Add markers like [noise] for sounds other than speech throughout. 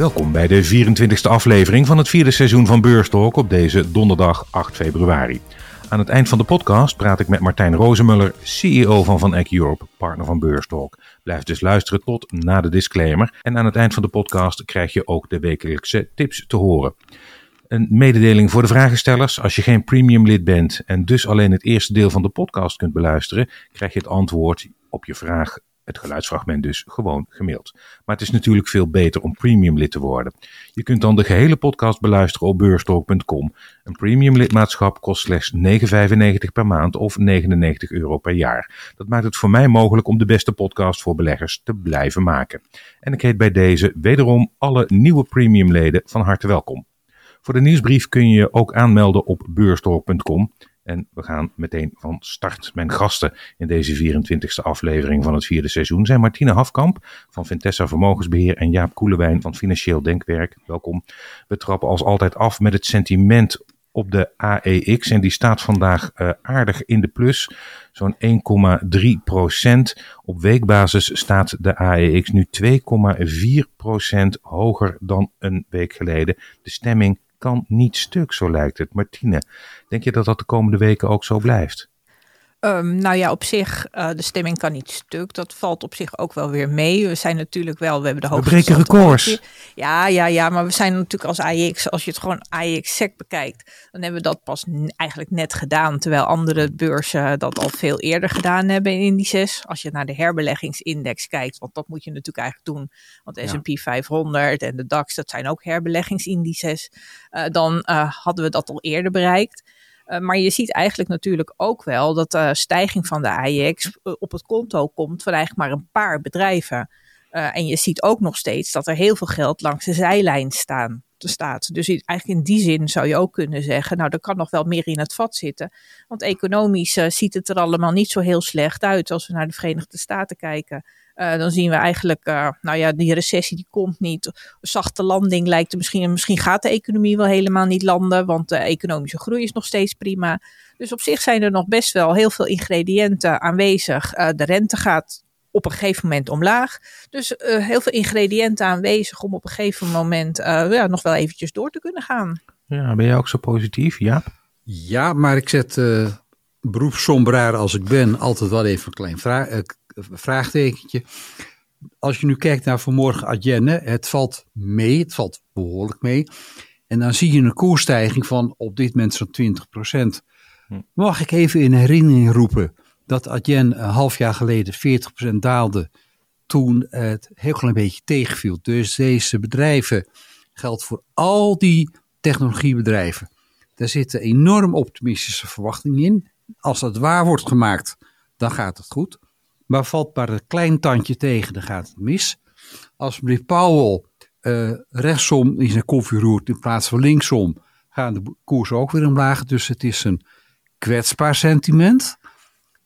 Welkom bij de 24e aflevering van het vierde seizoen van Beurstalk op deze donderdag 8 februari. Aan het eind van de podcast praat ik met Martijn Rozemuller, CEO van Van Eck Europe, partner van Beurstalk. Blijf dus luisteren tot na de disclaimer. En aan het eind van de podcast krijg je ook de wekelijkse tips te horen. Een mededeling voor de vragenstellers. Als je geen premium lid bent en dus alleen het eerste deel van de podcast kunt beluisteren, krijg je het antwoord op je vraag het geluidsfragment dus gewoon gemaild. Maar het is natuurlijk veel beter om premium lid te worden. Je kunt dan de gehele podcast beluisteren op beurstalk.com. Een premium lidmaatschap kost slechts 9,95 per maand of 99 euro per jaar. Dat maakt het voor mij mogelijk om de beste podcast voor beleggers te blijven maken. En ik heet bij deze wederom alle nieuwe premiumleden van harte welkom. Voor de nieuwsbrief kun je je ook aanmelden op beurstalk.com. En we gaan meteen van start. Mijn gasten in deze 24e aflevering van het vierde seizoen zijn Martine Hafkamp van Vintessa Vermogensbeheer en Jaap Koelewijn van Financieel Denkwerk. Welkom. We trappen als altijd af met het sentiment op de AEX en die staat vandaag uh, aardig in de plus. Zo'n 1,3 procent. Op weekbasis staat de AEX nu 2,4 procent hoger dan een week geleden. De stemming kan niet stuk, zo lijkt het. Martine, denk je dat dat de komende weken ook zo blijft? Um, nou ja, op zich, uh, de stemming kan niet stuk. Dat valt op zich ook wel weer mee. We zijn natuurlijk wel, we hebben de hoogste... We breken records. Ja, ja, ja, maar we zijn natuurlijk als AIX, als je het gewoon AIX-SEC bekijkt, dan hebben we dat pas eigenlijk net gedaan. Terwijl andere beurzen dat al veel eerder gedaan hebben in indices. Als je naar de herbeleggingsindex kijkt, want dat moet je natuurlijk eigenlijk doen. Want de S&P 500 en de DAX, dat zijn ook herbeleggingsindices. Uh, dan uh, hadden we dat al eerder bereikt. Uh, maar je ziet eigenlijk natuurlijk ook wel dat de stijging van de AIX op het konto komt van eigenlijk maar een paar bedrijven. Uh, en je ziet ook nog steeds dat er heel veel geld langs de zijlijn staan, staat. Dus eigenlijk in die zin zou je ook kunnen zeggen, nou er kan nog wel meer in het vat zitten. Want economisch uh, ziet het er allemaal niet zo heel slecht uit als we naar de Verenigde Staten kijken. Uh, dan zien we eigenlijk, uh, nou ja, die recessie die komt niet. Zachte landing lijkt er misschien. Misschien gaat de economie wel helemaal niet landen, want de economische groei is nog steeds prima. Dus op zich zijn er nog best wel heel veel ingrediënten aanwezig. De rente gaat op een gegeven moment omlaag. Dus heel veel ingrediënten aanwezig om op een gegeven moment ja, nog wel eventjes door te kunnen gaan. Ja, ben jij ook zo positief, ja? Ja, maar ik zet beroepssomberaar als ik ben altijd wel even een klein vraag, vraagtekentje. Als je nu kijkt naar vanmorgen agenda, het valt mee, het valt behoorlijk mee. En dan zie je een koersstijging van op dit moment zo'n 20%. Hm. Mag ik even in herinnering roepen dat Adyen een half jaar geleden 40% daalde toen het heel klein beetje tegenviel. Dus deze bedrijven geldt voor al die technologiebedrijven. Daar zitten enorm optimistische verwachtingen in. Als dat waar wordt gemaakt, dan gaat het goed. Maar valt maar een klein tandje tegen, dan gaat het mis. Als meneer Powell uh, rechtsom in zijn koffie roert in plaats van linksom, gaan de koersen ook weer omlaag. Dus het is een kwetsbaar sentiment.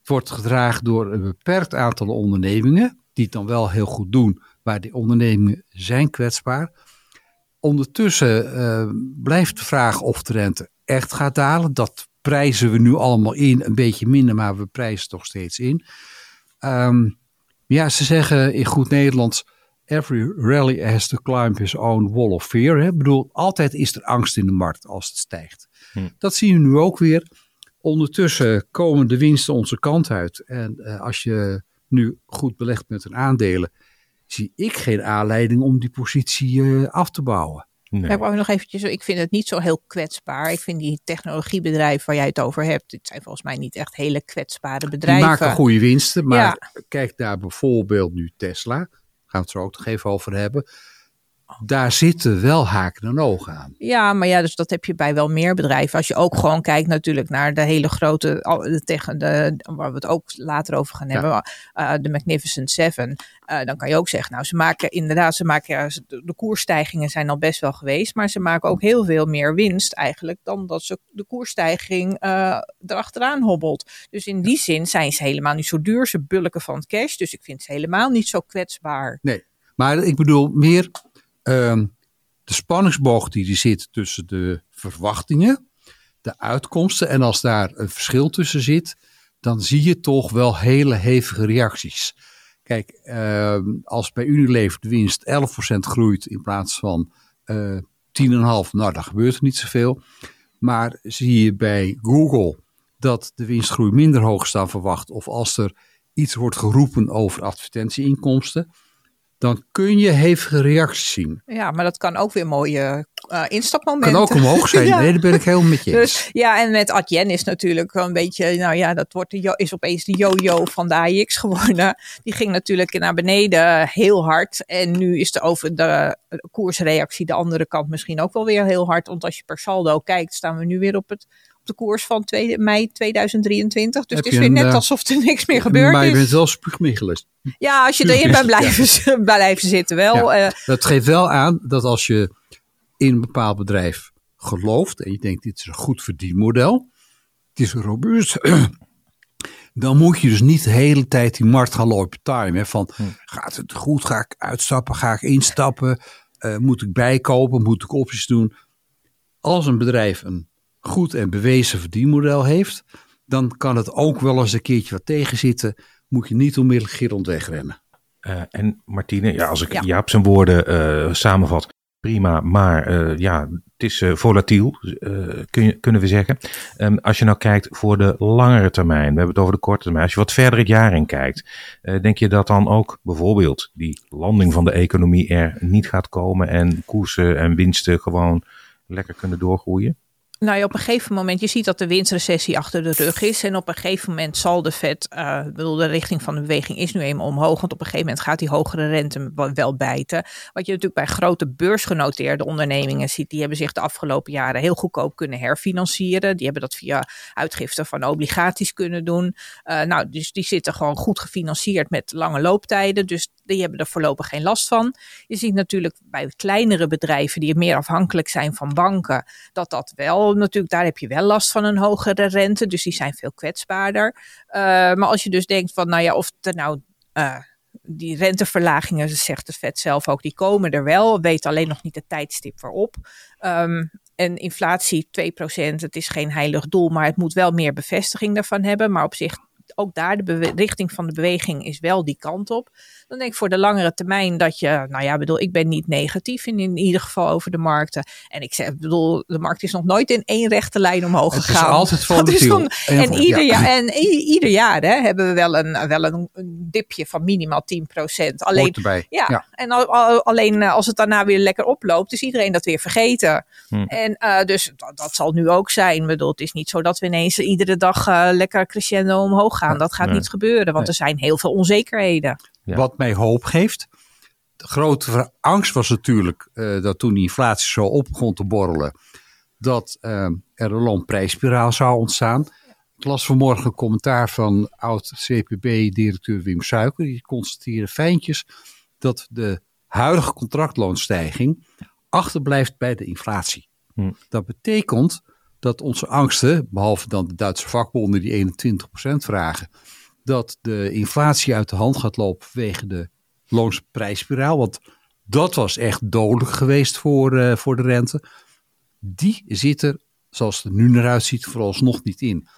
Wordt gedragen door een beperkt aantal ondernemingen, die het dan wel heel goed doen, maar die ondernemingen zijn kwetsbaar. Ondertussen uh, blijft de vraag of de rente echt gaat dalen. Dat prijzen we nu allemaal in, een beetje minder, maar we prijzen toch steeds in. Um, ja, ze zeggen in goed Nederlands: every rally has to climb his own wall of fear. Hè? Ik bedoel, altijd is er angst in de markt als het stijgt. Hm. Dat zien we nu ook weer. Ondertussen komen de winsten onze kant uit. En uh, als je nu goed belegt met een aandelen, zie ik geen aanleiding om die positie uh, af te bouwen. Nee. Ik wou nog eventjes, ik vind het niet zo heel kwetsbaar. Ik vind die technologiebedrijven waar jij het over hebt, dit zijn volgens mij niet echt hele kwetsbare bedrijven. Die maken goede winsten, maar ja. kijk naar bijvoorbeeld nu Tesla, gaan we het er ook nog even over hebben daar zitten wel haken en ogen aan. Ja, maar ja, dus dat heb je bij wel meer bedrijven. Als je ook gewoon kijkt natuurlijk naar de hele grote, de, tegen de, waar we het ook later over gaan hebben, uh, de Magnificent Seven. Uh, dan kan je ook zeggen, nou ze maken inderdaad, ze maken, de, de koersstijgingen zijn al best wel geweest, maar ze maken ook heel veel meer winst eigenlijk dan dat ze de koersstijging uh, erachteraan hobbelt. Dus in die zin zijn ze helemaal niet zo duur, ze bulken van het cash, dus ik vind ze helemaal niet zo kwetsbaar. Nee, maar ik bedoel meer Um, de spanningsboog die er zit tussen de verwachtingen, de uitkomsten. En als daar een verschil tussen zit, dan zie je toch wel hele hevige reacties. Kijk, uh, als bij Unilever de winst 11% groeit in plaats van uh, 10,5%, nou dan gebeurt er niet zoveel. Maar zie je bij Google dat de winstgroei minder hoog is dan verwacht, of als er iets wordt geroepen over advertentieinkomsten, dan kun je hevige reacties zien. Ja, maar dat kan ook weer mooie uh, instapmomenten. Kan ook omhoog zijn. [laughs] ja. Nee, daar ben ik helemaal met je dus, Ja, en met Adyen is natuurlijk een beetje, nou ja, dat wordt de, is opeens de yo-yo van de AX geworden. [laughs] Die ging natuurlijk naar beneden heel hard. En nu is de, over de koersreactie de andere kant misschien ook wel weer heel hard. Want als je per saldo kijkt, staan we nu weer op het de koers van 2, mei 2023. Dus het is weer net uh, alsof er niks meer gebeurd is. Maar je bent wel spuugmichelis. Ja, als je erin bent blijven, ja. [laughs] blijven zitten wel. Ja, uh, dat geeft wel aan dat als je in een bepaald bedrijf gelooft en je denkt dit is een goed verdienmodel, het is robuust, [clears throat] dan moet je dus niet de hele tijd die markt gaan lopen time. van hm. gaat het goed, ga ik uitstappen, ga ik instappen, uh, moet ik bijkopen, moet ik opties doen. Als een bedrijf een goed en bewezen verdienmodel heeft, dan kan het ook wel eens een keertje wat tegenzitten. Moet je niet onmiddellijk gierend wegrennen. Uh, en Martine, ja, als ik ja. Jaap zijn woorden uh, samenvat, prima, maar uh, ja, het is volatiel, kun je, kunnen we zeggen. Um, als je nou kijkt voor de langere termijn, we hebben het over de korte termijn, als je wat verder het jaar in kijkt, denk je dat dan ook bijvoorbeeld die landing van de economie er niet gaat komen en koersen en winsten gewoon lekker kunnen doorgroeien? Nou ja, op een gegeven moment, je ziet dat de winstrecessie achter de rug is. En op een gegeven moment zal de Fed, uh, bedoel, de richting van de beweging is nu eenmaal omhoog. Want op een gegeven moment gaat die hogere rente wel bijten. Wat je natuurlijk bij grote beursgenoteerde ondernemingen ziet, die hebben zich de afgelopen jaren heel goedkoop kunnen herfinancieren. Die hebben dat via uitgifte van obligaties kunnen doen. Uh, nou, dus die zitten gewoon goed gefinancierd met lange looptijden. Dus die hebben er voorlopig geen last van. Je ziet natuurlijk bij kleinere bedrijven die meer afhankelijk zijn van banken, dat dat wel natuurlijk, daar heb je wel last van een hogere rente. Dus die zijn veel kwetsbaarder. Uh, maar als je dus denkt van, nou ja, of nou. Uh, die renteverlagingen, zegt de Fed zelf ook, die komen er wel. Weet alleen nog niet de tijdstip waarop. Um, en inflatie 2%, het is geen heilig doel, maar het moet wel meer bevestiging daarvan hebben. Maar op zich, ook daar, de richting van de beweging is wel die kant op. Dan denk ik voor de langere termijn dat je, nou ja, bedoel, ik ben niet negatief in, in ieder geval over de markten. En ik zeg, bedoel, de markt is nog nooit in één rechte lijn omhoog gegaan. Het is altijd volatiel. [laughs] En, en, ieder ja. jaar, en ieder jaar hè, hebben we wel een, wel een, dipje van minimaal 10%. Alleen, ja, ja, en al, al, alleen eh, als het daarna weer lekker oploopt, is iedereen dat weer vergeten. Hm. En uh, dus dat, dat, zal nu ook zijn. Ik bedoel, het is niet zo dat we ineens iedere dag uh, lekker crescendo omhoog gaan. Dat gaat nee. niet gebeuren, want nee. er zijn heel veel onzekerheden. Ja. Wat mij hoop geeft. De grote angst was natuurlijk uh, dat toen die inflatie zo op begon te borrelen, dat uh, er een loonprijsspiraal zou ontstaan. Ik las vanmorgen een commentaar van oud-CPB-directeur Wim Suiker. Die constateerde fijntjes dat de huidige contractloonstijging achterblijft bij de inflatie. Hm. Dat betekent dat onze angsten, behalve dan de Duitse vakbonden die 21% vragen, dat de inflatie uit de hand gaat lopen vanwege de loonsprijsspiraal. Want dat was echt dodelijk geweest voor, uh, voor de rente. Die zit er, zoals het er nu naar uitziet, vooralsnog niet in.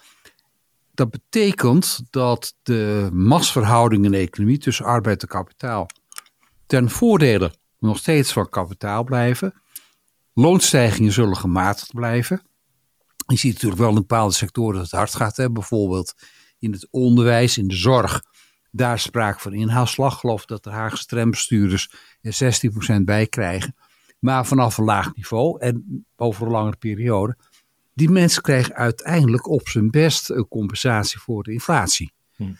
Dat betekent dat de machtsverhouding in de economie tussen arbeid en kapitaal ten voordele nog steeds van kapitaal blijven. Loonstijgingen zullen gematigd blijven. Je ziet natuurlijk wel in bepaalde sectoren dat het hard gaat. Hè? Bijvoorbeeld in het onderwijs, in de zorg. Daar sprake van inhaalslag. geloof dat de Haagse trambestuurders er 16% bij krijgen. Maar vanaf een laag niveau en over een langere periode. Die mensen krijgen uiteindelijk op zijn best een compensatie voor de inflatie. Hm.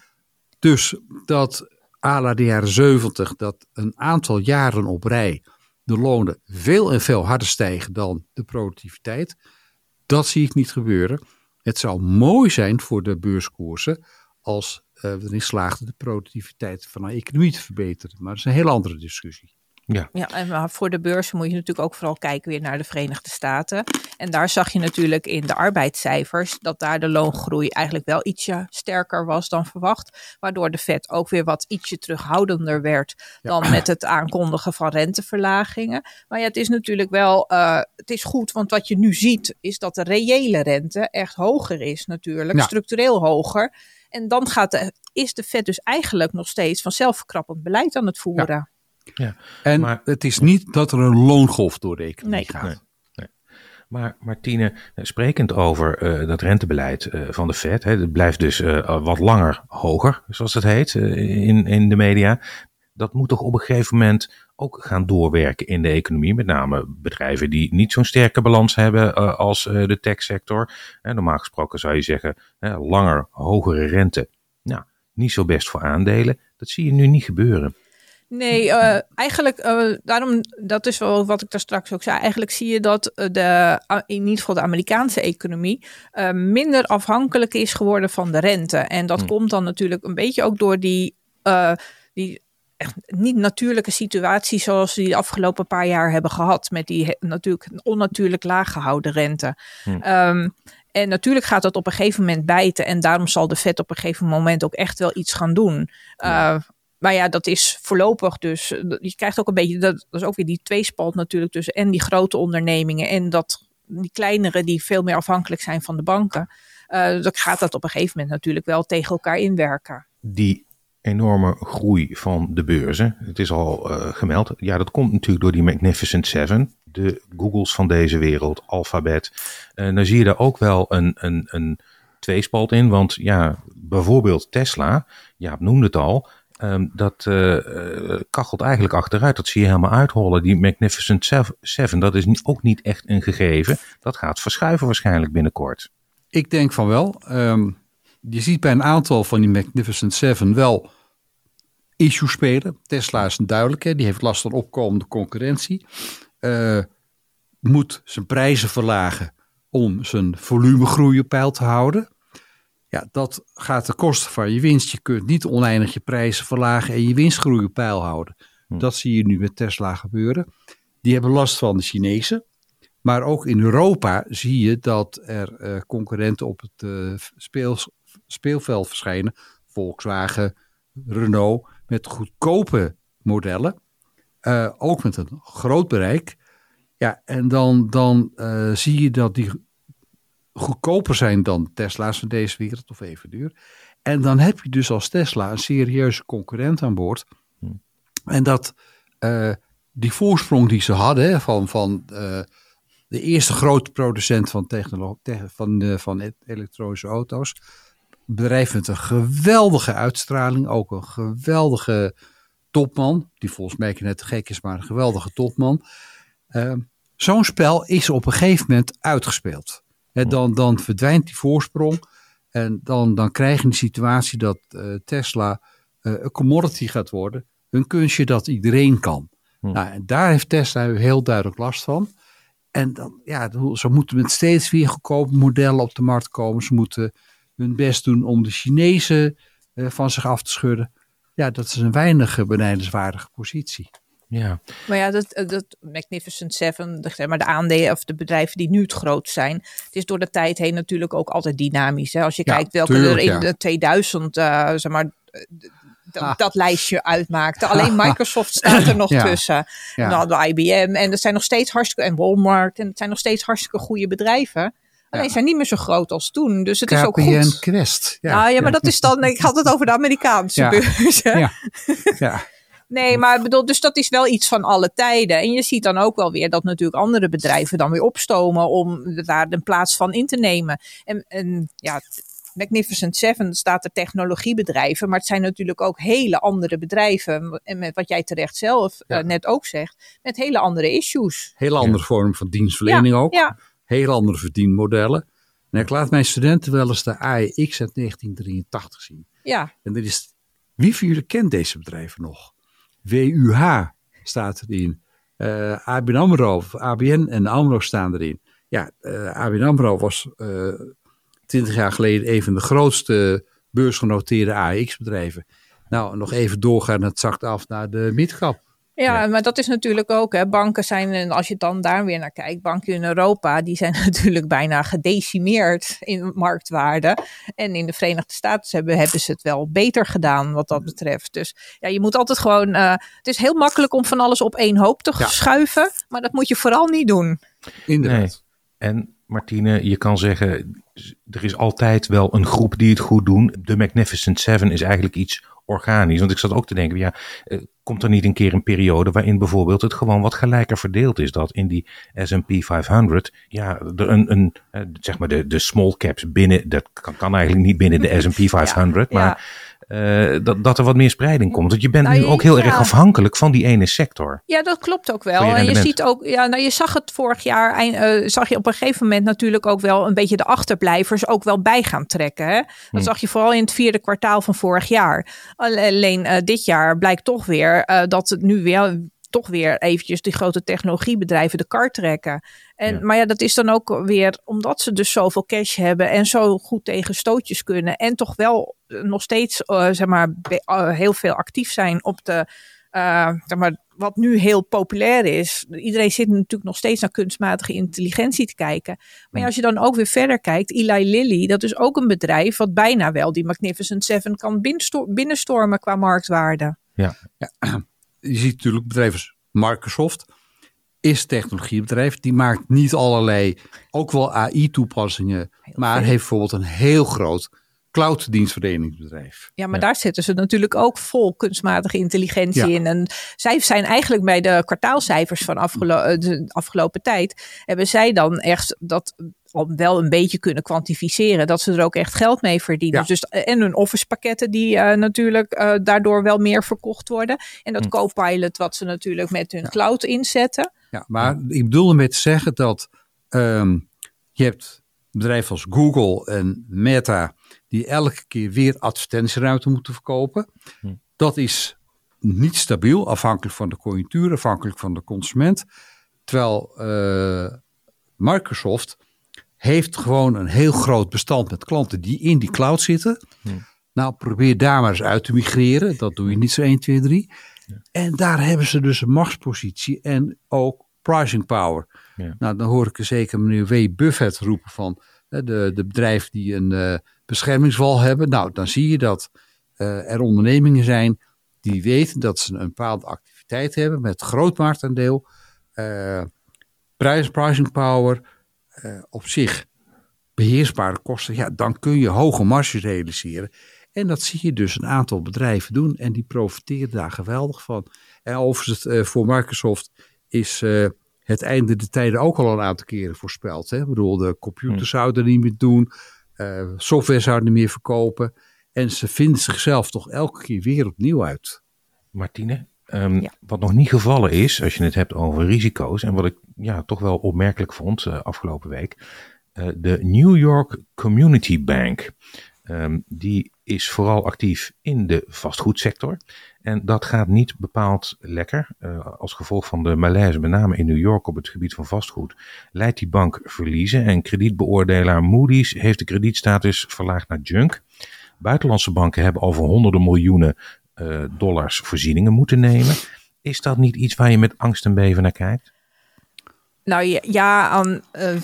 Dus dat à la de jaren 70, dat een aantal jaren op rij de lonen veel en veel harder stijgen dan de productiviteit. Dat zie ik niet gebeuren. Het zou mooi zijn voor de beurskoersen als uh, we erin slaagden de productiviteit van de economie te verbeteren. Maar dat is een heel andere discussie. Ja. ja, en voor de beurzen moet je natuurlijk ook vooral kijken weer naar de Verenigde Staten. En daar zag je natuurlijk in de arbeidscijfers dat daar de loongroei eigenlijk wel ietsje sterker was dan verwacht. Waardoor de Fed ook weer wat ietsje terughoudender werd dan ja. met het aankondigen van renteverlagingen. Maar ja, het is natuurlijk wel, uh, het is goed, want wat je nu ziet is dat de reële rente echt hoger is natuurlijk, ja. structureel hoger. En dan gaat de, is de Fed dus eigenlijk nog steeds van zelfverkrappend beleid aan het voeren. Ja. En maar, het is niet dat er een loongolf door de economie nee. gaat. Nee. Maar Martine, sprekend over uh, dat rentebeleid uh, van de Fed, hè, het blijft dus uh, wat langer hoger, zoals het heet in, in de media. Dat moet toch op een gegeven moment ook gaan doorwerken in de economie. Met name bedrijven die niet zo'n sterke balans hebben als de techsector. normaal gesproken zou je zeggen, langer, hogere rente. Nou, niet zo best voor aandelen. Dat zie je nu niet gebeuren. Nee, uh, eigenlijk, uh, daarom, dat is wel wat ik daar straks ook zei. Eigenlijk zie je dat de, in ieder geval de Amerikaanse economie uh, minder afhankelijk is geworden van de rente. En dat hmm. komt dan natuurlijk een beetje ook door die, die echt niet natuurlijke situatie zoals we die de afgelopen paar jaar hebben gehad. Met die natuurlijk onnatuurlijk laag gehouden rente. Hmm. Um, en natuurlijk gaat dat op een gegeven moment bijten. En daarom zal de Fed op een gegeven moment ook echt wel iets gaan doen. Ja. Maar ja, dat is voorlopig dus. Je krijgt ook een beetje, dat, is ook weer die tweespalt natuurlijk tussen en die grote ondernemingen en dat, die kleinere die veel meer afhankelijk zijn van de banken. Uh, dan gaat dat op een gegeven moment natuurlijk wel tegen elkaar inwerken. Die enorme groei van de beurzen, het is al uh, gemeld, ja dat komt natuurlijk door die Magnificent Seven, de Googles van deze wereld, Alphabet. Uh, dan zie je daar ook wel een, een, een tweespalt in, want ja, bijvoorbeeld Tesla, ja, noemde het al, Um, dat uh, kachelt eigenlijk achteruit. Dat zie je helemaal uithollen. Die Magnificent Seven, dat is ook niet echt een gegeven. Dat gaat verschuiven waarschijnlijk binnenkort. Ik denk van wel. Um, je ziet bij een aantal van die Magnificent Seven wel issues spelen. Tesla is een duidelijke, die heeft last van opkomende concurrentie. Uh, moet zijn prijzen verlagen om zijn volumegroei op peil te houden. Ja, dat gaat ten koste van je winst. Je kunt niet oneindig je prijzen verlagen en je winstgroei op peil houden. Hm. Dat zie je nu met Tesla gebeuren. Die hebben last van de Chinezen. Maar ook in Europa zie je dat er uh, concurrenten op het uh, speel, speelveld verschijnen. Volkswagen, Renault, met goedkope modellen. Uh, ook met een groot bereik. Ja, en dan, dan zie je dat die goedkoper zijn dan Tesla's van deze wereld of even duur. En dan heb je dus als Tesla een serieuze concurrent aan boord. Hmm. En dat uh, die voorsprong die ze hadden van, van uh, de eerste grote producent van, van, uh, van elektronische auto's. Bedrijf met een geweldige uitstraling, ook een geweldige topman. Die volgens mij net gek is, maar een geweldige topman. Zo'n spel is op een gegeven moment uitgespeeld dan, dan verdwijnt die voorsprong. En dan, dan krijg je een situatie dat uh, Tesla uh, een commodity gaat worden. Een kunstje dat iedereen kan. Hm. Nou, en daar heeft Tesla heel duidelijk last van. En dan, ja, ze moeten met steeds weer goedkope modellen op de markt komen. Ze moeten hun best doen om de Chinezen uh, van zich af te schudden. Ja, dat is een weinig benijdenswaardige positie. Ja. Maar ja, dat, dat Magnificent Seven, de, maar de aandelen of de bedrijven die nu het groot zijn, het is door de tijd heen natuurlijk ook altijd dynamisch. Hè? Als je ja, kijkt welke tuurlijk, er in ja. de 2000, uh, zeg maar, dat, dat lijstje uitmaakte. [laughs] Alleen Microsoft staat er nog Ja. tussen. Ja. Dan hadden we IBM en dat zijn nog steeds hartstikke, en Walmart, en het zijn nog steeds hartstikke goede bedrijven. Alleen Ja. zijn niet meer zo groot als toen. Dus het is ook goed. Quest. Ja, ja, maar dat is dan, ik had het over de Amerikaanse beurs. Ja. [laughs] Nee, maar ik bedoel, dus dat is wel iets van alle tijden. En je ziet dan ook wel weer dat natuurlijk andere bedrijven dan weer opstomen om daar een plaats van in te nemen. En, en ja, Magnificent Seven staat er technologiebedrijven, maar het zijn natuurlijk ook hele andere bedrijven. En met wat jij terecht zelf Ja. eh, net ook zegt, met hele andere issues. Hele andere vorm van dienstverlening ook. Ja, Hele andere verdienmodellen. En ik laat mijn studenten wel eens de AEX uit 1983 zien. ja, En er is, wie van jullie kent deze bedrijven nog? WUH staat erin. Eh ABN AMRO, ABN en AMRO staan erin. Ja, eh ABN AMRO was eh 20 jaar geleden een van de grootste beursgenoteerde AEX-bedrijven. Nou, nog even doorgaan, het zakt af naar de midcap. Ja, Ja. maar dat is natuurlijk ook, hè, banken zijn, en als je dan daar weer naar kijkt, banken in Europa, die zijn [laughs] natuurlijk bijna gedecimeerd in marktwaarde. En in de Verenigde Staten hebben, hebben ze het wel beter gedaan wat dat betreft. Dus ja, je moet altijd gewoon, eh, het is heel makkelijk om van alles op één hoop te Ja. schuiven, maar dat moet je vooral niet doen. Inderdaad. En Martine, je kan zeggen, er is altijd wel een groep die het goed doen. De Magnificent Seven is eigenlijk iets organisch. Want ik zat ook te denken, ja, eh, komt er niet een keer een periode waarin bijvoorbeeld het gewoon wat gelijker verdeeld is? Dat in die S&P 500, ja, er een, een, eh, zeg maar de, de small caps binnen, dat kan, kan eigenlijk niet binnen de S&P 500, [laughs] Ja, maar ja. eh, dat, dat er wat meer spreiding komt. Want je bent Nou, nu ook heel ja. erg afhankelijk van die ene sector. Ja, dat klopt ook wel. je En je ziet ook, ja, nou, je zag het vorig jaar, eh, zag je op een gegeven moment natuurlijk ook wel een beetje de achterblijvers ook wel bij gaan trekken. Hè? Dat Hm. zag je vooral in het vierde kwartaal van vorig jaar. Alleen dit jaar blijkt toch weer eh, dat het nu weer toch weer eventjes die grote technologiebedrijven de kar trekken. En, Ja. Maar ja, dat is dan ook weer omdat ze dus zoveel cash hebben en zo goed tegen stootjes kunnen. En toch wel eh, nog steeds eh, zeg maar, heel veel actief zijn op de, zeg maar, wat nu heel populair is. Iedereen zit natuurlijk nog steeds naar kunstmatige intelligentie te kijken. Maar ja, als je dan ook weer verder kijkt, Eli Lilly, dat is ook een bedrijf wat bijna wel die Magnificent Seven kan binnensto- binnenstormen qua marktwaarde. [clears throat] je ziet natuurlijk bedrijven als Microsoft is een technologiebedrijf. Die maakt niet allerlei, ook wel AI-toepassingen, maar heeft bijvoorbeeld een heel groot cloud-dienstverleningsbedrijf. Ja, maar Ja. daar zitten ze natuurlijk ook vol kunstmatige intelligentie Ja. in. En zij zijn eigenlijk bij de kwartaalcijfers van afgelo eh, de afgelopen tijd, hebben zij dan echt dat al wel een beetje kunnen kwantificeren. Dat ze er ook echt geld mee verdienen. Ja. Dus, en hun office pakketten die eh, natuurlijk eh, daardoor wel meer verkocht worden. En dat Hm. Copilot wat ze natuurlijk met hun cloud inzetten. Ja, maar ik bedoel ermee te zeggen dat ehm, je hebt bedrijven als Google en Meta die elke keer weer advertentieruimte moeten verkopen. Hm. Dat is niet stabiel, afhankelijk van de conjunctuur, afhankelijk van de consument. Terwijl eh, Microsoft heeft gewoon een heel groot bestand met klanten die in die cloud zitten. Hm. Nou, probeer daar maar eens uit te migreren. Dat doe je niet zo 1, 2, 3. En daar hebben ze dus een machtspositie en ook pricing power. Ja. Nou, dan hoor ik er zeker meneer W. Buffett roepen van hè, de, de bedrijven die een eh, beschermingswal hebben. Nou, dan zie je dat eh, er ondernemingen zijn die weten dat ze een bepaalde activiteit hebben met groot marktaandeel, eh prijs, pricing power, eh, op zich beheersbare kosten. Ja, dan kun je hoge marges realiseren. En dat zie je dus een aantal bedrijven doen en die profiteren daar geweldig van. En overigens, het, voor Microsoft is het einde der tijden ook al een aantal keren voorspeld. Hè? Ik bedoel, de computers zouden niet meer doen, eh, software zouden niet meer verkopen. En ze vinden zichzelf toch elke keer weer opnieuw uit. Martine, ehm, Ja. wat nog niet gevallen is, als je het hebt over risico's, en wat ik ja, toch wel opmerkelijk vond eh, afgelopen week, eh, de New York Community Bank. Ehm, die is vooral actief in de vastgoedsector. En dat gaat niet bepaald lekker. Eh, als gevolg van de malaise, met name in New York op het gebied van vastgoed, leidt die bank verliezen. En kredietbeoordelaar Moody's heeft de kredietstatus verlaagd naar junk. Buitenlandse banken hebben over honderden miljoenen eh, dollars voorzieningen moeten nemen. Is dat niet iets waar je met angst en beven naar kijkt? Nou ja, ja aan eh,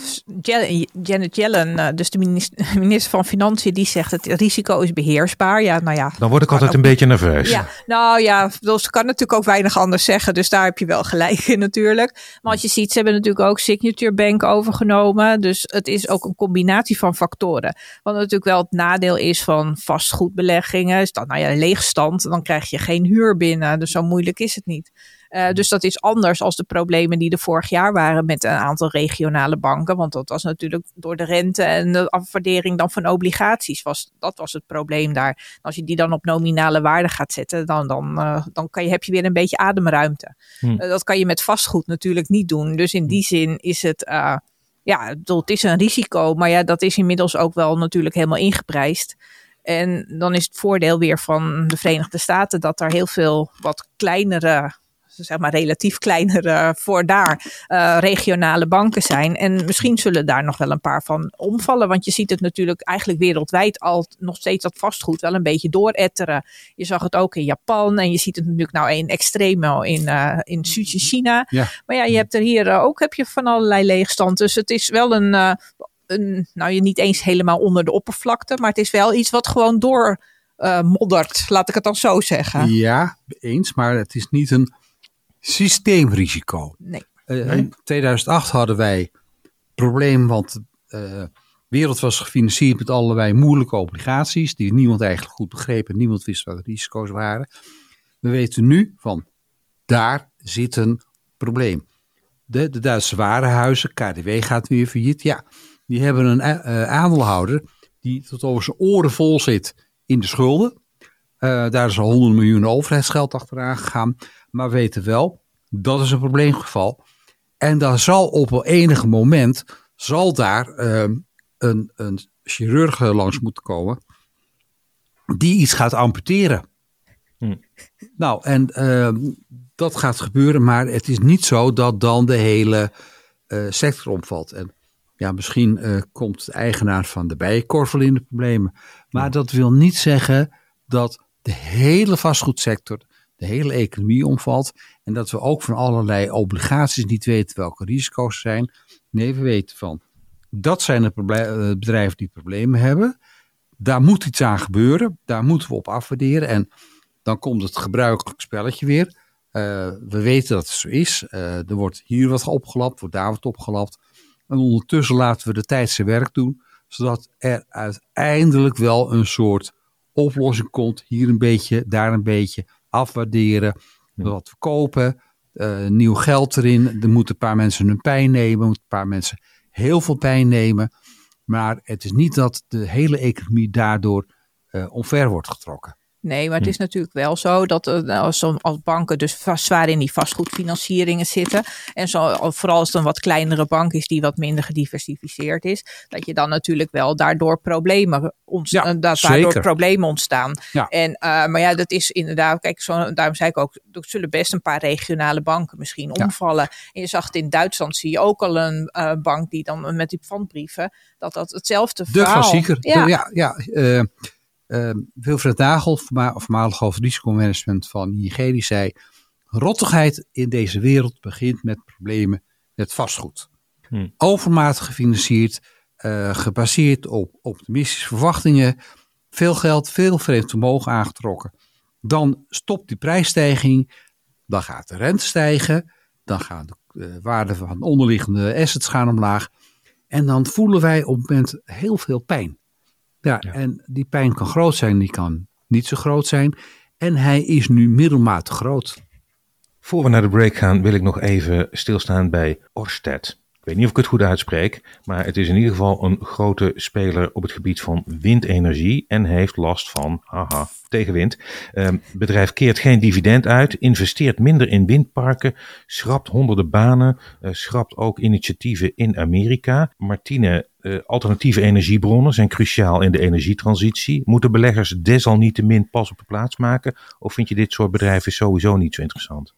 Janet Yellen, eh, dus de minister, [laughs] minister van Financiën, die zegt het risico is beheersbaar. Ja, nou ja. Dan word ik altijd een beetje nerveus. Ja, nou ja, ze kan natuurlijk ook weinig anders zeggen. Dus daar heb je wel gelijk in natuurlijk. Maar als je ziet, ze hebben natuurlijk ook Signature Bank overgenomen. Dus het is ook een combinatie van factoren. Wat natuurlijk wel het nadeel is van vastgoedbeleggingen. Is dat nou ja, leegstand, dan krijg je geen huur binnen. Dus zo moeilijk is het niet. Eh, dus dat is anders als de problemen die er vorig jaar waren met een aantal regionale banken. Want dat was natuurlijk door de rente en de afwaardering dan van obligaties. Was, dat was het probleem daar. Als je die dan op nominale waarde gaat zetten, dan, dan, eh, dan kan je, heb je weer een beetje ademruimte. Hm. Eh, dat kan je met vastgoed natuurlijk niet doen. Dus in die zin is het, ja, het is een risico. Maar ja, dat is inmiddels ook wel natuurlijk helemaal ingeprijsd. En dan is het voordeel weer van de Verenigde Staten dat er heel veel wat kleinere zeg maar relatief kleinere voor daar eh, regionale banken zijn. En misschien zullen daar nog wel een paar van omvallen. Want je ziet het natuurlijk eigenlijk wereldwijd al nog steeds dat vastgoed wel een beetje dooretteren. Je zag het ook in Japan en je ziet het natuurlijk nou in extremo in, eh in China. Ja. Maar ja, je hebt er hier eh, ook heb je van allerlei leegstand. Dus het is wel een, eh, een nou je niet eens helemaal onder de oppervlakte. Maar het is wel iets wat gewoon door eh, moddert, laat ik het dan zo zeggen. Ja, eens, maar het is niet een systeemrisico. Nee. Eh, Nee? In 2008 hadden wij probleem, want de wereld was gefinancierd met allerlei moeilijke obligaties, die niemand eigenlijk goed begreep en niemand wist wat de risico's waren. We weten nu van, daar zit een probleem. De, de Duitse warenhuizen, KDW gaat weer failliet. Ja, die hebben een uh, aandeelhouder die tot over zijn oren vol zit in de schulden. Uh, daar is al 100 miljoen overheidsgeld achteraan gegaan. Maar we weten wel, dat is een probleemgeval. En dan zal op enig moment, zal daar uh, een, een chirurg langs moeten komen die iets gaat amputeren. Hm. Nou, en dat gaat gebeuren, maar het is niet zo dat dan de hele uh, sector omvalt. En ja, misschien uh, komt de eigenaar van de bijenkorvel in de problemen. Maar dat wil niet zeggen dat de hele vastgoedsector, hele economie omvalt. En dat we ook van allerlei obligaties niet weten welke risico's zijn. Nee, we weten van dat zijn de eh, bedrijven die problemen hebben. Daar moet iets aan gebeuren. Daar moeten we op afwaarderen. En dan komt het gebruikelijk spelletje weer. Uh, we weten dat het zo is. Uh, er wordt hier wat opgelapt, wordt daar wat opgelapt. En ondertussen laten we de tijd zijn werk doen, zodat er uiteindelijk wel een soort oplossing komt. Hier een beetje, daar een beetje, afwaarderen, wat verkopen, uh, nieuw geld erin. Er moeten een paar mensen hun pijn nemen, moeten een paar mensen heel veel pijn nemen. Maar het is niet dat de hele economie daardoor omver wordt getrokken. Nee, maar het hm. is natuurlijk wel zo dat uh, als, als banken dus vast, zwaar in die vastgoedfinancieringen zitten. En zo, vooral als het een wat kleinere bank is die wat minder gediversifieerd is. Dat je dan natuurlijk wel daardoor problemen, ontstaan, ja, dat daardoor problemen ontstaan. Ja. En, uh, maar ja, dat is inderdaad, kijk, zo, daarom zei ik ook, er zullen best een paar regionale banken misschien omvallen. En je zag het in Duitsland, zie je ook al een uh, bank die dan met die pfandbrieven, dat dat hetzelfde de verhaal... De klassieker, ja. ja, ja uh, Wilfred Nagel, voormalig hoofdrisicomanagement van ING, die zei: Rottigheid in deze wereld begint met problemen met vastgoed. Hmm. Overmatig gefinancierd, uh, gebaseerd op optimistische verwachtingen, veel geld, veel vreemd vermogen aangetrokken. Dan stopt die prijsstijging, dan gaat de rente stijgen, dan gaan de uh, waarden van onderliggende assets gaan omlaag. En dan voelen wij op het moment heel veel pijn. Ja, en die pijn kan groot zijn, die kan niet zo groot zijn. En hij is nu middelmatig groot. Voor we naar de break gaan, wil ik nog even stilstaan bij Orsted. Ik weet niet of ik het goed uitspreek, maar het is in ieder geval een grote speler op het gebied van windenergie en heeft last van, haha, tegenwind. Het ehm, bedrijf keert geen dividend uit, investeert minder in windparken, schrapt honderden banen, uh, schrapt ook initiatieven in Amerika. Martine, uh, alternatieve energiebronnen zijn cruciaal in de energietransitie. Moeten beleggers desalniettemin pas op de plaats maken? Of vind je dit soort bedrijven sowieso niet zo interessant?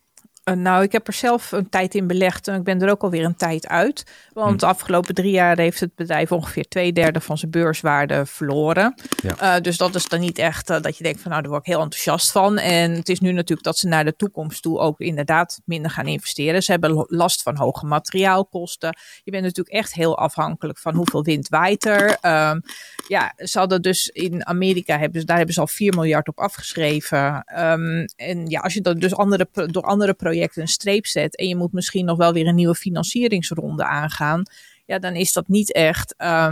Uh, nou, ik heb er zelf een tijd in belegd en ik ben er ook alweer een tijd uit. Want hm. de afgelopen drie jaar heeft het bedrijf ongeveer twee derde van zijn beurswaarde verloren. Ja. Uh, dus dat is dan niet echt uh, dat je denkt van nou, daar word ik heel enthousiast van. En het is nu natuurlijk dat ze naar de toekomst toe ook inderdaad minder gaan investeren. Ze hebben last van hoge materiaalkosten. Je bent natuurlijk echt heel afhankelijk van hoeveel wind waait er. Um, ja, ze hadden dus in Amerika, hebben, daar hebben ze al 4 miljard op afgeschreven. Um, en ja, als je dat dus andere, door andere projecten project een streep zet en je moet misschien nog wel weer een nieuwe financieringsronde aangaan, ja, dan is dat niet echt uh,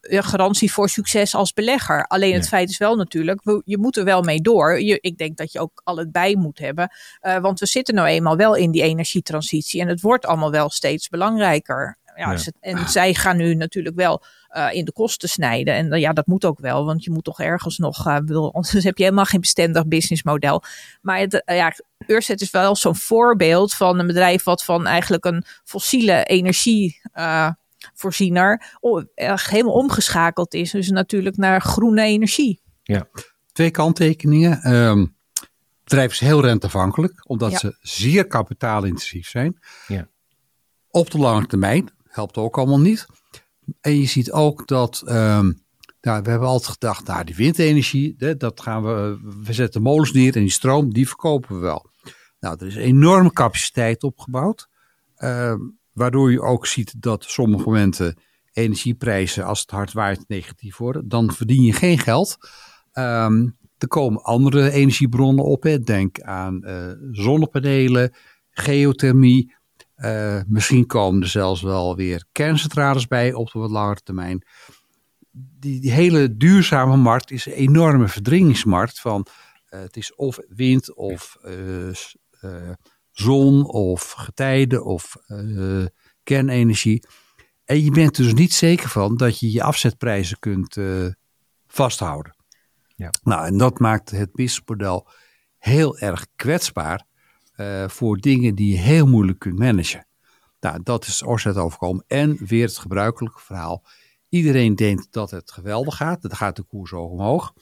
een garantie voor succes als belegger. Alleen het feit is wel natuurlijk, je moet er wel mee door. Je, ik denk dat je ook al het bij moet hebben. Uh, want we zitten nou eenmaal wel in die energietransitie en het wordt allemaal wel steeds belangrijker. Ja, ja. En zij gaan nu natuurlijk wel uh, in de kosten snijden. En uh, ja, dat moet ook wel, want je moet toch ergens nog, uh, wil, anders [laughs] heb je helemaal geen bestendig businessmodel. Maar het, ja, Urset is wel zo'n voorbeeld van een bedrijf wat van eigenlijk een fossiele energie voorziener helemaal omgeschakeld is. Dus natuurlijk naar groene energie. Ja, twee kanttekeningen. Um, het bedrijf is heel renteafhankelijk, omdat ze zeer kapitaalintensief zijn. Ja. Op de lange termijn helpt ook allemaal niet. En je ziet ook dat, um, nou, we hebben altijd gedacht, nou die windenergie, dat gaan we, we zetten molens neer en die stroom, die verkopen we wel. Nou, er is enorme capaciteit opgebouwd, uh, waardoor je ook ziet dat sommige momenten energieprijzen, als het hard waait, negatief worden. Dan verdien je geen geld. Um, er komen andere energiebronnen op. Hè. Denk aan uh, zonnepanelen, geothermie, Uh, misschien komen er zelfs wel weer kerncentrales bij op de wat langere termijn. Die, die hele duurzame markt is een enorme verdringingsmarkt van uh, het is of wind of uh, zon of getijden of kernenergie. En je bent dus niet zeker van dat je je afzetprijzen kunt vasthouden. Ja. Nou, en dat maakt het businessmodel heel erg kwetsbaar uh, voor dingen die je heel moeilijk kunt managen. Nou, dat is Orsted overkomen. En weer het gebruikelijke verhaal. Iedereen denkt dat het geweldig gaat. Dan gaat de koers hoog omhoog.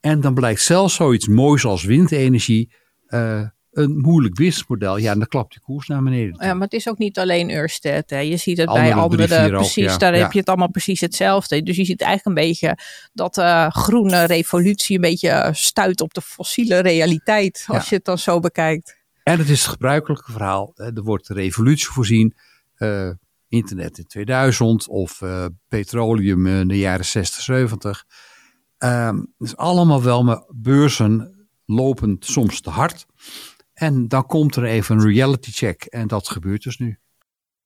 En dan blijkt zelfs zoiets moois als windenergie uh, een moeilijk businessmodel. Ja, en dan klapt die koers naar beneden. Ja, maar het is ook niet alleen Ørsted. Hè. Je ziet het bij andere, precies, daar heb je het allemaal precies hetzelfde. Dus je ziet eigenlijk een beetje dat uh, groene revolutie een beetje stuit op de fossiele realiteit, als je het dan zo bekijkt. En het is het gebruikelijke verhaal. Er wordt revolutie voorzien. Uh, internet in 2000 of uh, petroleum in de jaren 60, 70. Um, dus allemaal wel, maar beurzen lopen soms te hard. En dan komt er even een reality check. En dat gebeurt dus nu.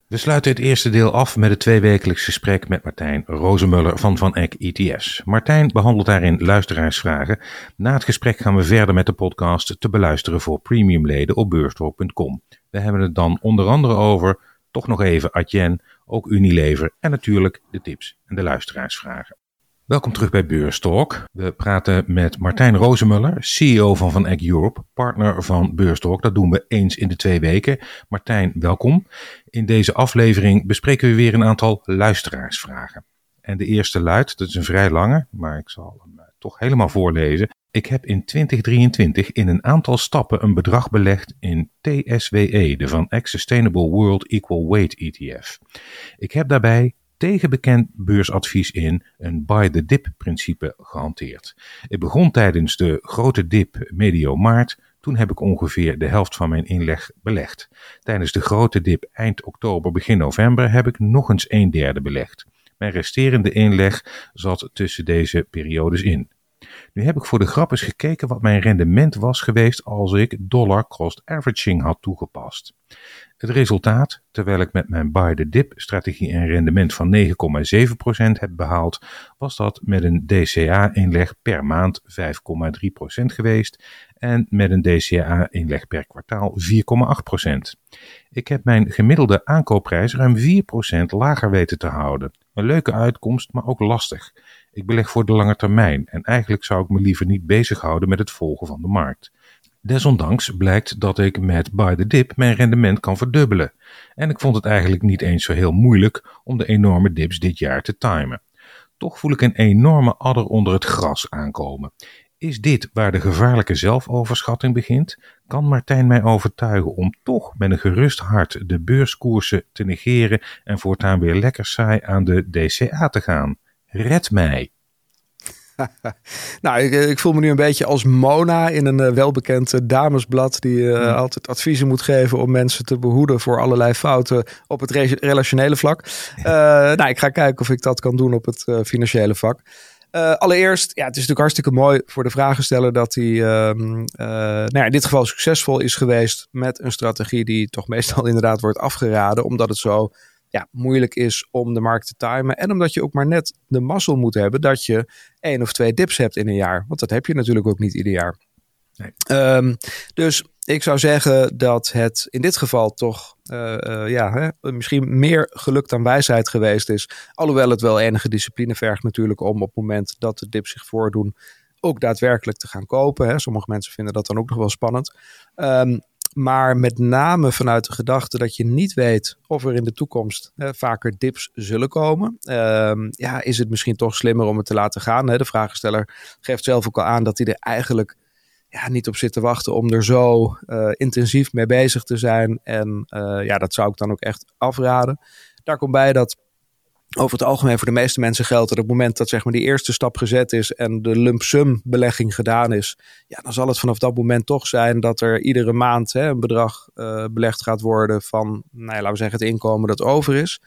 We sluiten het eerste deel af met het tweewekelijks gesprek met Martijn Rozemuller van Van Eck ITS. Martijn behandelt daarin luisteraarsvragen. Na het gesprek gaan we verder met de podcast te beluisteren voor premiumleden op beurstalk.com. We hebben het dan onder andere over, toch nog even Adyen, ook Unilever en natuurlijk de tips en de luisteraarsvragen. Welkom terug bij Beurstalk. We praten met Martijn Rozemuller, CEO van Van Eck Europe, partner van Beurstalk. Dat doen we eens in de twee weken. Martijn, welkom. In deze aflevering bespreken we weer een aantal luisteraarsvragen. En de eerste luidt, dat is een vrij lange, maar ik zal hem eh, toch helemaal voorlezen. Ik heb in 2023 in een aantal stappen een bedrag belegd in TSWE, de Van Eck Sustainable World Equal Weight ETF. Ik heb daarbij tegen bekend beursadvies in een buy the dip principe gehanteerd. Ik begon tijdens de grote dip medio maart. Toen heb ik ongeveer de helft van mijn inleg belegd. Tijdens de grote dip eind oktober, begin november heb ik nog eens een derde belegd. Mijn resterende inleg zat tussen deze periodes in. Nu heb ik voor de grap eens gekeken wat mijn rendement was geweest als ik dollar cost averaging had toegepast. Het resultaat, terwijl ik met mijn buy the dip strategie een rendement van 9,7% heb behaald, was dat met een DCA-inleg per maand 5,3% geweest en met een DCA-inleg per kwartaal 4,8%. Ik heb mijn gemiddelde aankoopprijs ruim 4% lager weten te houden. Een leuke uitkomst, maar ook lastig. Ik beleg voor de lange termijn en eigenlijk zou ik me liever niet bezighouden met het volgen van de markt. Desondanks blijkt dat ik met Buy the Dip mijn rendement kan verdubbelen. En ik vond het eigenlijk niet eens zo heel moeilijk om de enorme dips dit jaar te timen. Toch voel ik een enorme adder onder het gras aankomen. Is dit waar de gevaarlijke zelfoverschatting begint? Kan Martijn mij overtuigen om toch met een gerust hart de beurskoersen te negeren en voortaan weer lekker saai aan de DCA te gaan? Red mij! [laughs] nou, ik, ik, voel me nu een beetje als Mona in een uh, welbekend uh, damesblad. Die uh, altijd adviezen moet geven om mensen te behoeden voor allerlei fouten op het re relationele vlak. [laughs] nou, ik ga kijken of ik dat kan doen op het financiële vlak. allereerst, ja, het is natuurlijk hartstikke mooi voor de vragensteller dat hij ehm, nou ja, in dit geval succesvol is geweest met een strategie die toch meestal [laughs] inderdaad wordt afgeraden, omdat het zo ja, moeilijk is om de markt te timen. En omdat je ook maar net de mazzel moet hebben dat je één of twee dips hebt in een jaar. Want dat heb je natuurlijk ook niet ieder jaar. Nee. Um, dus ik zou zeggen dat het in dit geval toch uh, uh, ja, hè, misschien meer geluk dan wijsheid geweest is. Alhoewel het wel enige discipline vergt natuurlijk om op het moment dat de dips zich voordoen ook daadwerkelijk te gaan kopen. Hè. Sommige mensen vinden dat dan ook nog wel spannend. Um, maar met name vanuit de gedachte dat je niet weet of er in de toekomst hè, vaker dips zullen komen. Uh, ja, is het misschien toch slimmer om het te laten gaan. Hè? De vragensteller geeft zelf ook al aan dat hij er eigenlijk ja, niet op zit te wachten om er zo uh, intensief mee bezig te zijn. En uh, ja, dat zou ik dan ook echt afraden. Daar komt bij dat over het algemeen voor de meeste mensen geldt dat op het moment dat zeg maar, die eerste stap gezet is en de lump sum belegging gedaan is, ja, dan zal het vanaf dat moment toch zijn dat er iedere maand hè, een bedrag uh, belegd gaat worden van, nou ja, laten we zeggen, het inkomen dat over is.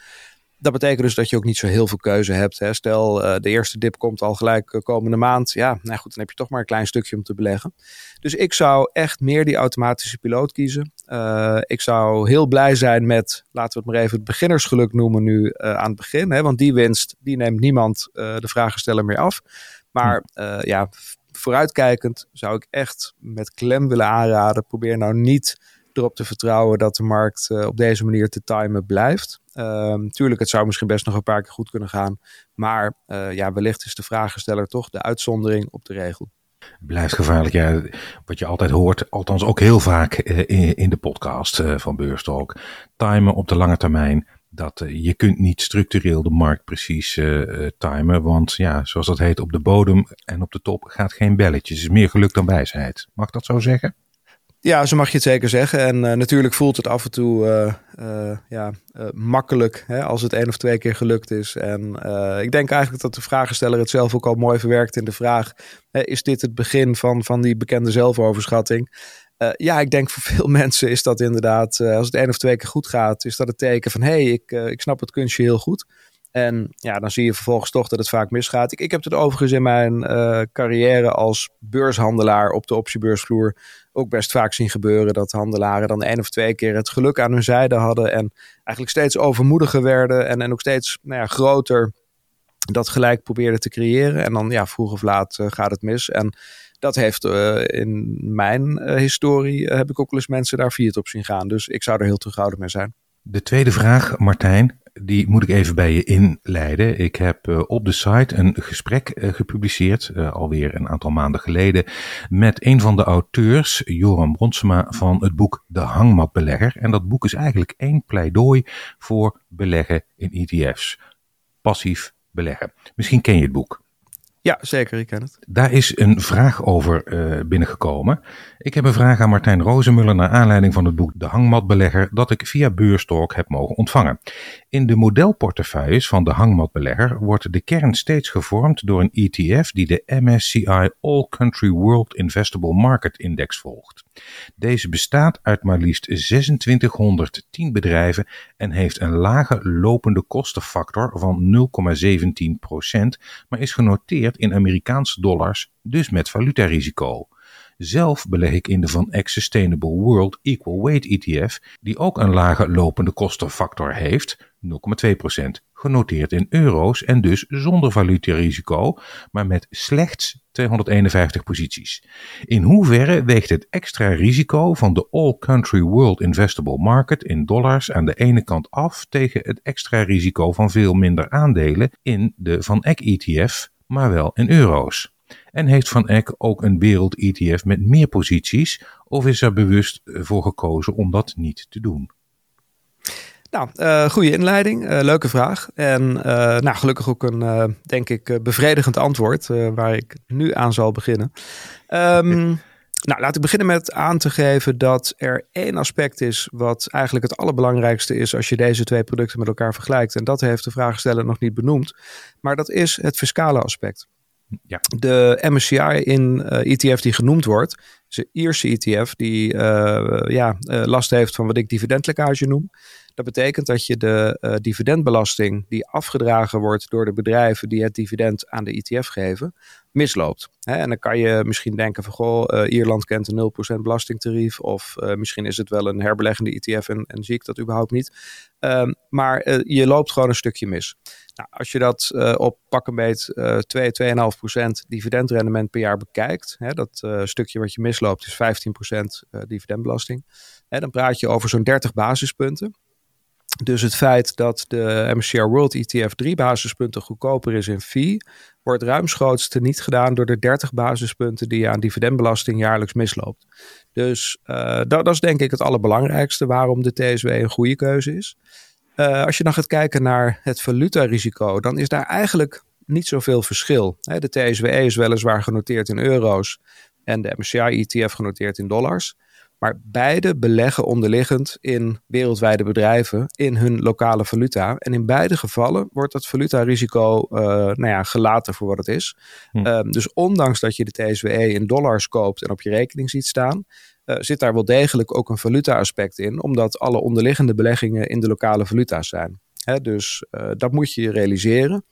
Dat betekent dus dat je ook niet zo heel veel keuze hebt. Hè. Stel, uh, de eerste dip komt al gelijk uh, komende maand. Ja, nou goed, dan heb je toch maar een klein stukje om te beleggen. Dus ik zou echt meer die automatische piloot kiezen. Uh, ik zou heel blij zijn met, laten we het maar even het beginnersgeluk noemen nu aan het begin. Hè, want die winst, die neemt niemand de vragensteller meer af. Maar ja, vooruitkijkend zou ik echt met klem willen aanraden. Probeer nou niet erop te vertrouwen dat de markt op deze manier te timen blijft. Um, tuurlijk, het zou misschien best nog een paar keer goed kunnen gaan. Maar uh, ja, wellicht is de vragensteller toch de uitzondering op de regel. Blijft gevaarlijk, ja. Wat je altijd hoort, althans ook heel vaak in, in, de podcast uh, van Beurstalk. Timen op de lange termijn. Dat je kunt niet structureel de markt precies timen. Want ja, zoals dat heet, op de bodem en op de top gaat geen belletje. Het is meer geluk dan wijsheid. Mag ik dat zo zeggen? Ja, zo mag je het zeker zeggen. En uh, natuurlijk voelt het af en toe uh, uh, ja, makkelijk hè, als het één of twee keer gelukt is. En ik denk eigenlijk dat de vragensteller het zelf ook al mooi verwerkt in de vraag: is dit het begin van, van die bekende zelfoverschatting? ja, ik denk voor veel [laughs] mensen is dat inderdaad, als het één of twee keer goed gaat, is dat het teken van hé, hey, ik, ik snap het kunstje heel goed. En ja, dan zie je vervolgens toch dat het vaak misgaat. Ik, ik heb het overigens in mijn carrière als beurshandelaar op de optiebeursvloer ook best vaak zien gebeuren dat handelaren dan één of twee keer het geluk aan hun zijde hadden en eigenlijk steeds overmoediger werden en, en ook steeds nou ja, groter dat gelijk probeerden te creëren. En dan ja, vroeg of laat uh, gaat het mis. En dat heeft uh, in mijn historie, heb ik ook wel eens mensen daar vier op zien gaan. Dus ik zou er heel terughoudend mee zijn. De tweede vraag, Martijn die moet ik even bij je inleiden. Ik heb uh, op de site een gesprek uh, gepubliceerd, uh, alweer een aantal maanden geleden, met een van de auteurs, Joram Bronsema, van het boek De Hangmatbelegger. En dat boek is eigenlijk één pleidooi voor beleggen in ETF's. Passief beleggen. Misschien ken je het boek. Ja, zeker, ik ken het. Daar is een vraag over uh, binnengekomen. Ik heb een vraag aan Martijn Rozenmuller naar aanleiding van het boek De Hangmatbelegger dat ik via Beurstalk heb mogen ontvangen. In de modelportefeuilles van de hangmatbelegger wordt de kern steeds gevormd door een ETF die de MSCI All Country World Investable Market Index volgt. Deze bestaat uit maar liefst 2610 bedrijven en heeft een lage lopende kostenfactor van 0,17%, maar is genoteerd in Amerikaanse dollars, dus met valutarisico. Zelf beleg ik in de Van Eck Sustainable World Equal Weight ETF, die ook een lage lopende kostenfactor heeft, 0,2%, genoteerd in euro's en dus zonder valutarisico, maar met slechts 251 posities. In hoeverre weegt het extra risico van de All Country World Investable Market in dollars aan de ene kant af tegen het extra risico van veel minder aandelen in de Van Eck ETF, maar wel in euro's? En heeft Van Eck ook een wereld-ETF met meer posities, of is er bewust voor gekozen om dat niet te doen? Nou, uh, goede inleiding. Uh, leuke vraag. En uh, nou, gelukkig ook een, denk ik, bevredigend antwoord waar ik nu aan zal beginnen. Um, [laughs] nou, laat ik beginnen met aan te geven dat er één aspect is wat eigenlijk het allerbelangrijkste is als je deze twee producten met elkaar vergelijkt. En dat heeft de vraagsteller nog niet benoemd. Maar dat is het fiscale aspect. Ja. De MSCI in ETF e die genoemd wordt, is een Ierse ETF die ja, last heeft van wat ik dividendlekkage noem. Dat betekent dat je de uh, dividendbelasting die afgedragen wordt door de bedrijven die het dividend aan de ETF geven, misloopt. En dan kan je misschien denken van goh, uh, Ierland kent een 0% belastingtarief of uh, misschien is het wel een herbeleggende ETF en, en zie ik dat überhaupt niet. Um, maar je loopt gewoon een stukje mis. Nou, als je dat op pak een beet 2, 2,5% dividendrendement per jaar bekijkt, dat stukje wat je misloopt is 15% dividendbelasting, hè, dan praat je over zo'n 30 basispunten. Dus het feit dat de MSCI World ETF drie basispunten goedkoper is in fee, wordt ruimschoots niet gedaan door de 30 basispunten die je aan dividendbelasting jaarlijks misloopt. Dus uh, dat, dat, is denk ik het allerbelangrijkste waarom de TSW een goede keuze is. Uh, als je dan gaat kijken naar het valutarisico, dan is daar eigenlijk niet zoveel verschil. De TSW is weliswaar genoteerd in euro's en de MSCI ETF genoteerd in dollars. Maar beide beleggen onderliggend in wereldwijde bedrijven in hun lokale valuta. En in beide gevallen wordt dat valutarisico uh, nou ja, gelaten voor wat het is. Hm. Um, dus ondanks dat je de TSWE in dollars koopt en op je rekening ziet staan, uh, zit daar wel degelijk ook een valuta-aspect in, omdat alle onderliggende beleggingen in de lokale valuta's zijn. Hè, dus dat moet je realiseren.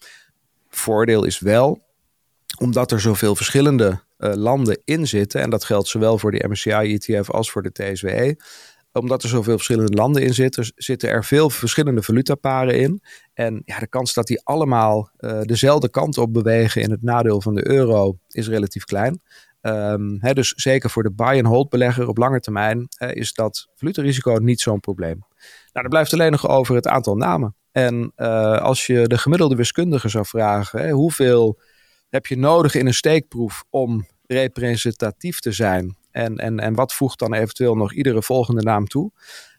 Voordeel is wel, omdat er zoveel verschillende landen in zitten, en dat geldt zowel voor de MSCI-ETF als voor de TSWE, omdat er zoveel verschillende landen in zitten, zitten er veel verschillende valutaparen in. En ja, de kans dat die allemaal uh, dezelfde kant op bewegen in het nadeel van de euro is relatief klein. Um, dus zeker voor de buy-and-hold belegger op lange termijn uh, is dat valutarisico niet zo'n probleem. Nou, er blijft alleen nog over het aantal namen. En als je de gemiddelde wiskundige zou vragen, hoeveel heb je nodig in een steekproef om representatief te zijn en, en, en wat voegt dan eventueel nog iedere volgende naam toe?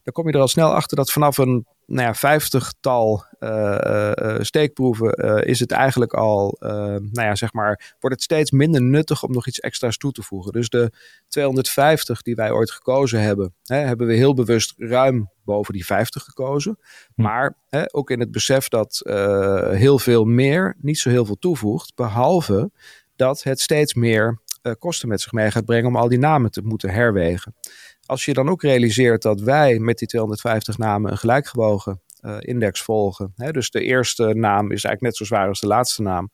Dan kom je er al snel achter dat vanaf een nou ja, vijftigtal uh, steekproeven is het eigenlijk al, nou ja, zeg maar, wordt het steeds minder nuttig om nog iets extra's toe te voegen. Dus de 250 die wij ooit gekozen hebben, hè, hebben we heel bewust ruim boven die 50 gekozen. Hm. Maar hè, ook in het besef dat heel veel meer niet zo heel veel toevoegt, behalve dat het steeds meer kosten met zich mee gaat brengen om al die namen te moeten herwegen. Als je dan ook realiseert dat wij met die 250 namen een gelijkgewogen uh, index volgen. Hè, dus de eerste naam is eigenlijk net zo zwaar als de laatste naam.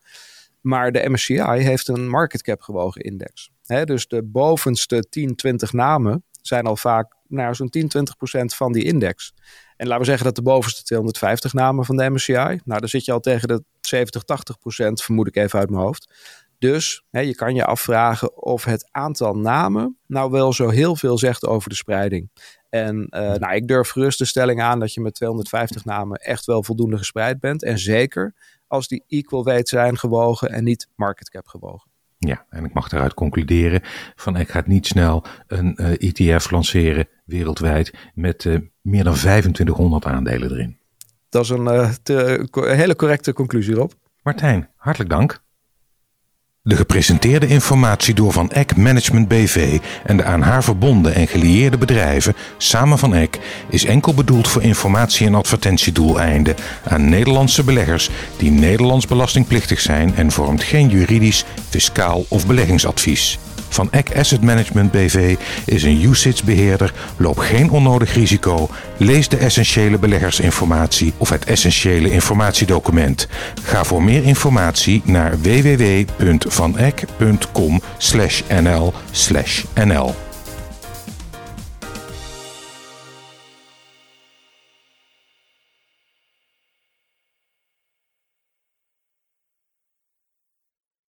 Maar de MSCI heeft een market cap gewogen index. Hè, dus de bovenste 10, 20 namen zijn al vaak nou, zo'n 10, 20 procent van die index. En laten we zeggen dat de bovenste 250 namen van de MSCI, nou dan zit je al tegen de 70, 80 procent, vermoed ik even uit mijn hoofd. Dus hè, je kan je afvragen of het aantal namen nou wel zo heel veel zegt over de spreiding. En uh, nou, ik durf gerust de stelling aan dat je met 250 namen echt wel voldoende gespreid bent. En zeker als die equal weight zijn gewogen en niet market cap gewogen. Ja, en ik mag daaruit concluderen van ik ga niet snel een uh, eh, ETF lanceren wereldwijd met uh, meer dan 2500 aandelen erin. Dat is een te, hele correcte conclusie, Rob. Martijn, hartelijk dank. De gepresenteerde informatie door Van Eck Management BV en de aan haar verbonden en gelieerde bedrijven samen van Eck is enkel bedoeld voor informatie- en advertentiedoeleinden aan Nederlandse beleggers die Nederlands belastingplichtig zijn en vormt geen juridisch, fiscaal of beleggingsadvies. Van Eck Asset Management BV is een UCITS-beheerder, loop geen onnodig risico, lees de essentiële beleggersinformatie of het essentiële informatiedocument. Ga voor meer informatie naar www.vaneck.com/nl/nl.